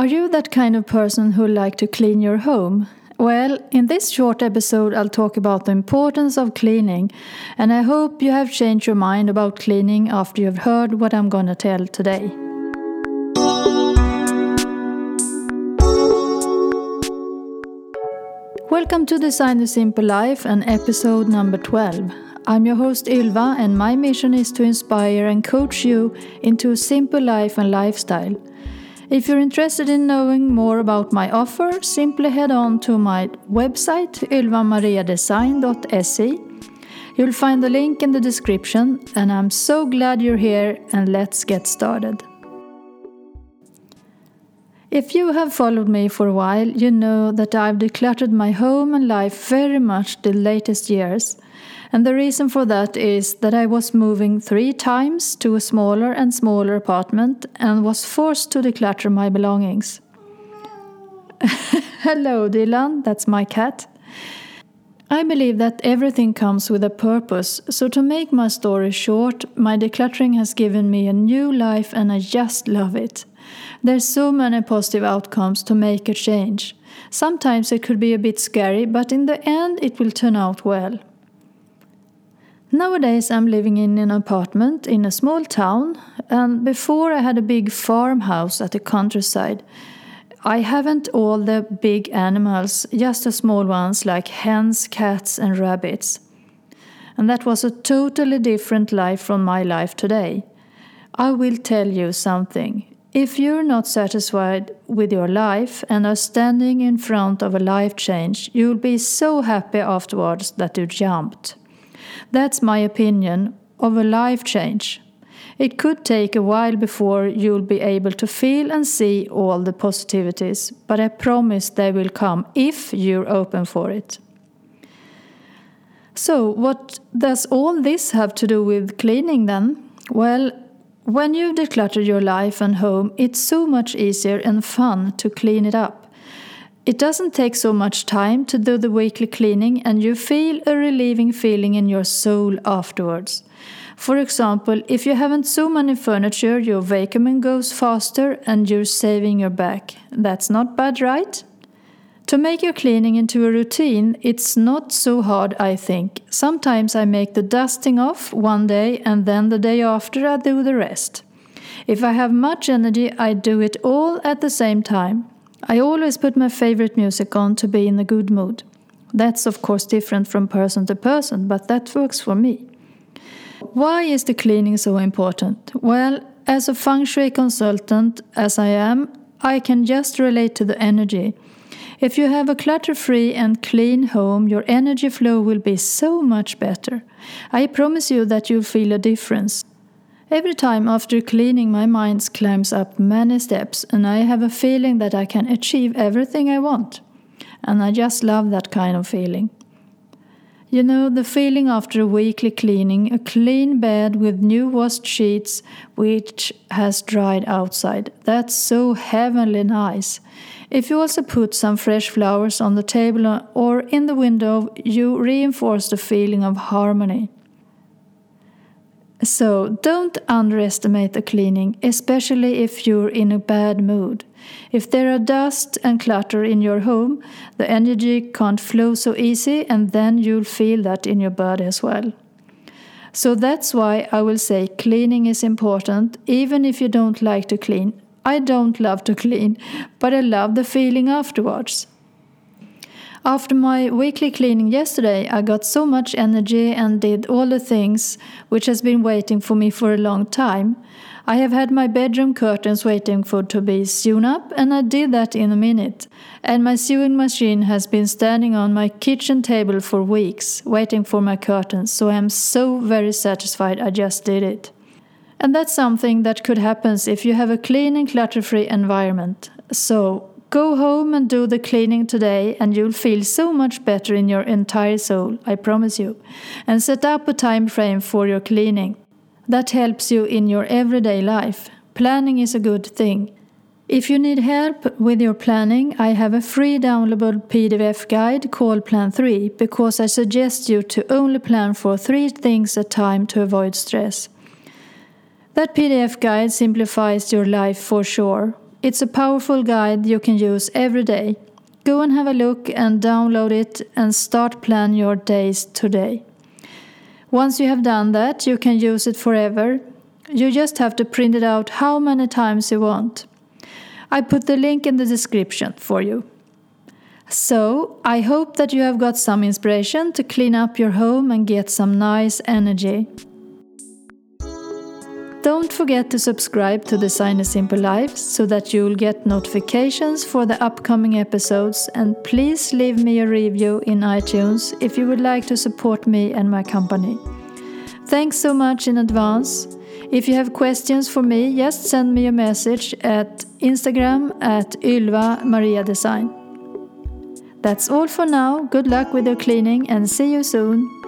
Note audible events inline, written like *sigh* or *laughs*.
Are you that kind of person who like to clean your home? Well, in this short episode, I'll talk about the importance of cleaning, and I hope you have changed your mind about cleaning after you've heard what I'm gonna tell today. Welcome to Design the Simple Life and episode number 12. I'm your host Ylva, and my mission is to inspire and coach you into a simple life and lifestyle. If you're interested in knowing more about my offer, simply head on to my website ylvamariadesign.se. You'll find the link in the description, and I'm so glad you're here, and let's get started. If you have followed me for a while, you know that I've decluttered my home and life very much the latest years. And the reason for that is that I was moving three times to a smaller and smaller apartment and was forced to declutter my belongings. *laughs* Hello, Dylan, that's my cat. I believe that everything comes with a purpose, so to make my story short, my decluttering has given me a new life and I just love it. There's so many positive outcomes to make a change. Sometimes it could be a bit scary, but in the end, it will turn out well. Nowadays, I'm living in an apartment in a small town, and before I had a big farmhouse at the countryside. I haven't all the big animals, just the small ones like hens, cats, and rabbits. And that was a totally different life from my life today. I will tell you something. If you're not satisfied with your life and are standing in front of a life change, you'll be so happy afterwards that you jumped. That's my opinion of a life change. It could take a while before you'll be able to feel and see all the positivities, but I promise they will come if you're open for it. So, what does all this have to do with cleaning then? Well, when you've decluttered your life and home, it's so much easier and fun to clean it up. It doesn't take so much time to do the weekly cleaning, and you feel a relieving feeling in your soul afterwards. For example, if you haven't so many furniture, your vacuuming goes faster and you're saving your back. That's not bad, right? To make your cleaning into a routine, it's not so hard, I think. Sometimes I make the dusting off one day and then the day after I do the rest. If I have much energy, I do it all at the same time. I always put my favorite music on to be in a good mood. That's of course different from person to person, but that works for me. Why is the cleaning so important? Well, as a feng shui consultant, as I am, I can just relate to the energy. If you have a clutter free and clean home, your energy flow will be so much better. I promise you that you'll feel a difference. Every time after cleaning, my mind climbs up many steps, and I have a feeling that I can achieve everything I want. And I just love that kind of feeling. You know, the feeling after a weekly cleaning, a clean bed with new washed sheets which has dried outside. That's so heavenly nice. If you also put some fresh flowers on the table or in the window, you reinforce the feeling of harmony. So don't underestimate the cleaning, especially if you're in a bad mood. If there are dust and clutter in your home, the energy can't flow so easy, and then you'll feel that in your body as well. So that's why I will say cleaning is important, even if you don't like to clean. I don't love to clean, but I love the feeling afterwards. After my weekly cleaning yesterday, I got so much energy and did all the things which has been waiting for me for a long time. I have had my bedroom curtains waiting for to be sewn up, and I did that in a minute. And my sewing machine has been standing on my kitchen table for weeks, waiting for my curtains, so I am so very satisfied I just did it. And that's something that could happen if you have a clean and clutter free environment. So, Go home and do the cleaning today, and you'll feel so much better in your entire soul, I promise you. And set up a time frame for your cleaning. That helps you in your everyday life. Planning is a good thing. If you need help with your planning, I have a free downloadable PDF guide called Plan 3 because I suggest you to only plan for three things at a time to avoid stress. That PDF guide simplifies your life for sure. It's a powerful guide you can use every day. Go and have a look and download it and start plan your days today. Once you have done that, you can use it forever. You just have to print it out how many times you want. I put the link in the description for you. So, I hope that you have got some inspiration to clean up your home and get some nice energy. Don't forget to subscribe to Design a Simple Life so that you'll get notifications for the upcoming episodes and please leave me a review in iTunes if you would like to support me and my company. Thanks so much in advance. If you have questions for me, just send me a message at Instagram at Ylva Maria Design. That's all for now. Good luck with your cleaning and see you soon.